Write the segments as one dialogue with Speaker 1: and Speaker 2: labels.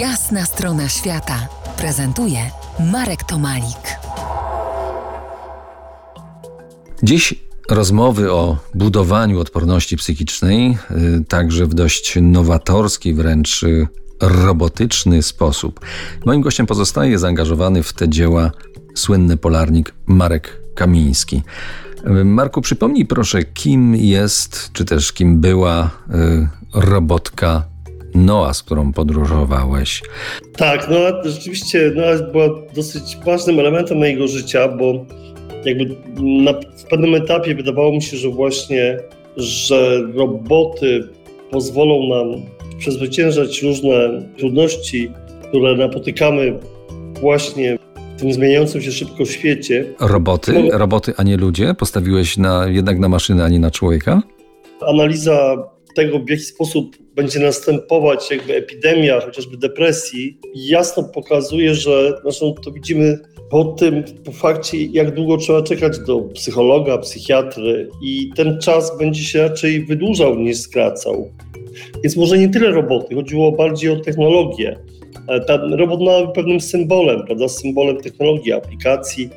Speaker 1: Jasna strona świata prezentuje Marek Tomalik.
Speaker 2: Dziś rozmowy o budowaniu odporności psychicznej, y, także w dość nowatorski, wręcz y, robotyczny sposób. Moim gościem pozostaje zaangażowany w te dzieła słynny polarnik Marek Kamiński. Y, Marku, przypomnij proszę, kim jest, czy też kim była robotka Noa, z którą podróżowałeś.
Speaker 3: Tak, no rzeczywiście Noa była dosyć ważnym elementem mojego życia, bo jakby na, w pewnym etapie wydawało mi się, że właśnie, że roboty pozwolą nam przezwyciężać różne trudności, które napotykamy właśnie w tym zmieniającym się szybko świecie.
Speaker 2: Roboty? Roboty, a nie ludzie? Postawiłeś na, jednak na maszynę, a nie na człowieka?
Speaker 3: Analiza tego, w jaki sposób będzie następować jakby epidemia chociażby depresji, jasno pokazuje, że zresztą to widzimy po tym po fakcie, jak długo trzeba czekać do psychologa, psychiatry i ten czas będzie się raczej wydłużał niż skracał. Więc może nie tyle roboty, chodziło bardziej o technologię. Ten robot ma pewnym symbolem, prawda, symbolem technologii, aplikacji,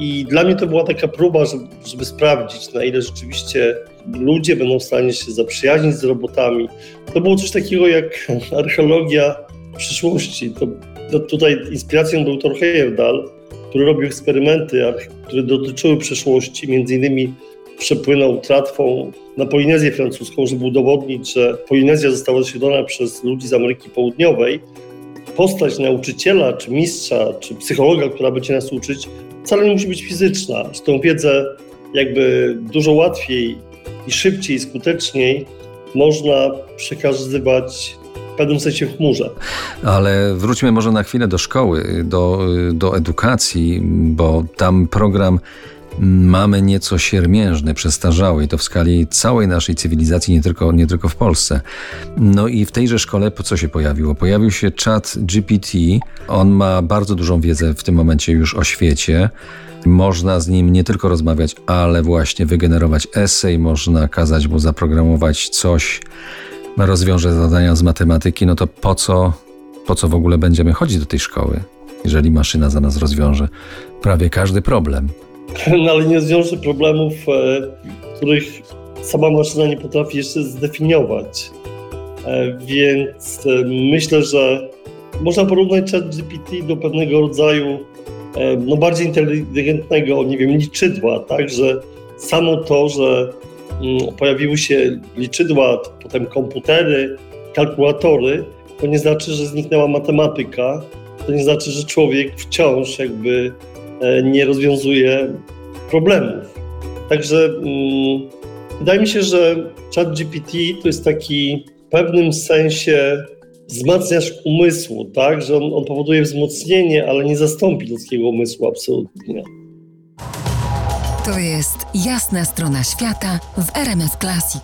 Speaker 3: i dla mnie to była taka próba, żeby, żeby, sprawdzić, na ile rzeczywiście ludzie będą w stanie się zaprzyjaźnić z robotami. To było coś takiego jak archeologia przyszłości. To, to tutaj inspiracją był Thor Heyerdahl, który robił eksperymenty, które dotyczyły przeszłości. Między innymi przepłynął tratwą na Polinezję francuską, żeby udowodnić, że Polinezja została zasiedlona przez ludzi z Ameryki Południowej. Postać nauczyciela, czy mistrza, czy psychologa, która będzie nas uczyć, wcale nie musi być fizyczna. Że tą wiedzę jakby dużo łatwiej i szybciej, i skuteczniej można przekazywać w pewnym sensie w chmurze.
Speaker 2: Ale wróćmy może na chwilę do szkoły, do, do edukacji, bo tam program mamy nieco siermiężny, przestarzały i to w skali całej naszej cywilizacji, nie tylko, nie tylko w Polsce. No i w tejże szkole po co się pojawiło? Pojawił się chat GPT. On ma bardzo dużą wiedzę w tym momencie już o świecie. Można z nim nie tylko rozmawiać, ale właśnie wygenerować esej, można kazać mu zaprogramować coś, rozwiąże zadania z matematyki, no to po co, po co w ogóle będziemy chodzić do tej szkoły, jeżeli maszyna za nas rozwiąże prawie każdy problem?
Speaker 3: no ale nie rozwiąże problemów, e, których sama maszyna nie potrafi jeszcze zdefiniować. E, więc e, myślę, że można porównać chat GPT do pewnego rodzaju no, bardziej inteligentnego, nie wiem, liczydła, tak, że samo to, że mm, pojawiły się liczydła, potem komputery, kalkulatory, to nie znaczy, że zniknęła matematyka, to nie znaczy, że człowiek wciąż jakby E, nie rozwiązuje problemów. Także mm, wydaje mi się, że ChatGPT to jest taki w pewnym sensie wzmacniacz umysłu, tak? Że on, on powoduje wzmocnienie, ale nie zastąpi ludzkiego umysłu absolutnie.
Speaker 1: To jest jasna strona świata w RMS Classic.